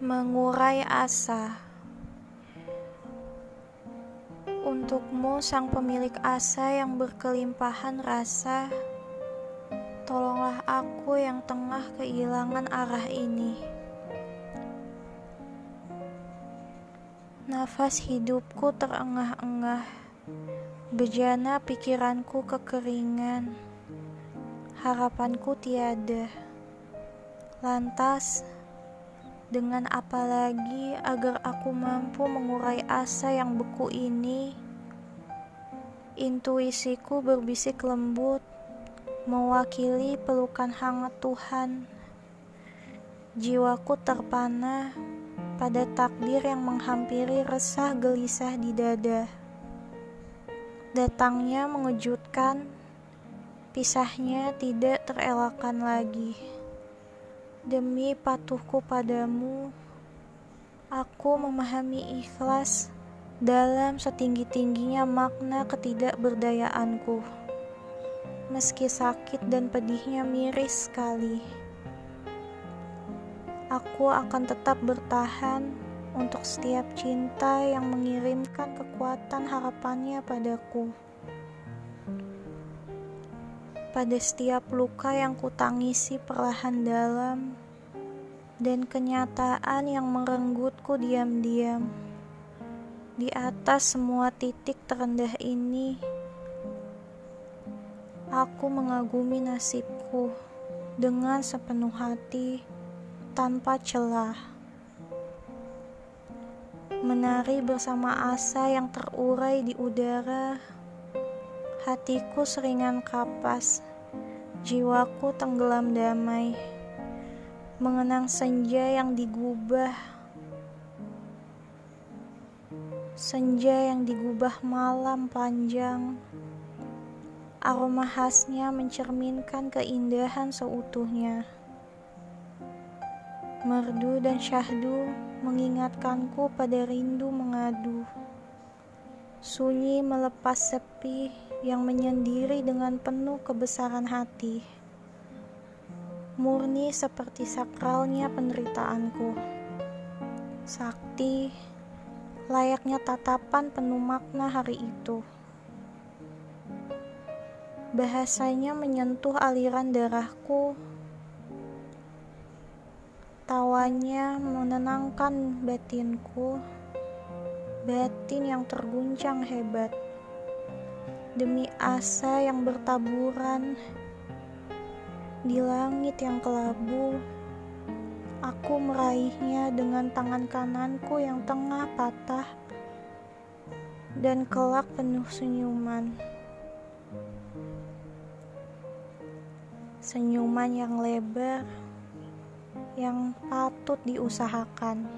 mengurai asa. Untukmu, sang pemilik asa yang berkelimpahan rasa, tolonglah aku yang tengah kehilangan arah ini. Nafas hidupku terengah-engah, bejana pikiranku kekeringan, harapanku tiada. Lantas, dengan apa lagi agar aku mampu mengurai asa yang beku ini? Intuisiku berbisik lembut, mewakili pelukan hangat Tuhan. Jiwaku terpana pada takdir yang menghampiri resah gelisah di dada. Datangnya mengejutkan, pisahnya tidak terelakkan lagi. Demi patuhku padamu, aku memahami ikhlas dalam setinggi-tingginya makna ketidakberdayaanku. Meski sakit dan pedihnya miris sekali, aku akan tetap bertahan untuk setiap cinta yang mengirimkan kekuatan harapannya padaku pada setiap luka yang kutangisi perlahan dalam dan kenyataan yang merenggutku diam-diam. Di atas semua titik terendah ini, aku mengagumi nasibku dengan sepenuh hati tanpa celah. Menari bersama asa yang terurai di udara Hatiku seringan kapas, jiwaku tenggelam damai, mengenang senja yang digubah, senja yang digubah malam panjang. Aroma khasnya mencerminkan keindahan seutuhnya. Merdu dan syahdu mengingatkanku pada rindu mengadu. Sunyi melepas sepi yang menyendiri dengan penuh kebesaran hati. Murni seperti sakralnya penderitaanku. Sakti, layaknya tatapan penuh makna hari itu. Bahasanya menyentuh aliran darahku. Tawanya menenangkan batinku batin yang terguncang hebat demi asa yang bertaburan di langit yang kelabu. Aku meraihnya dengan tangan kananku yang tengah patah dan kelak penuh senyuman. Senyuman yang lebar yang patut diusahakan.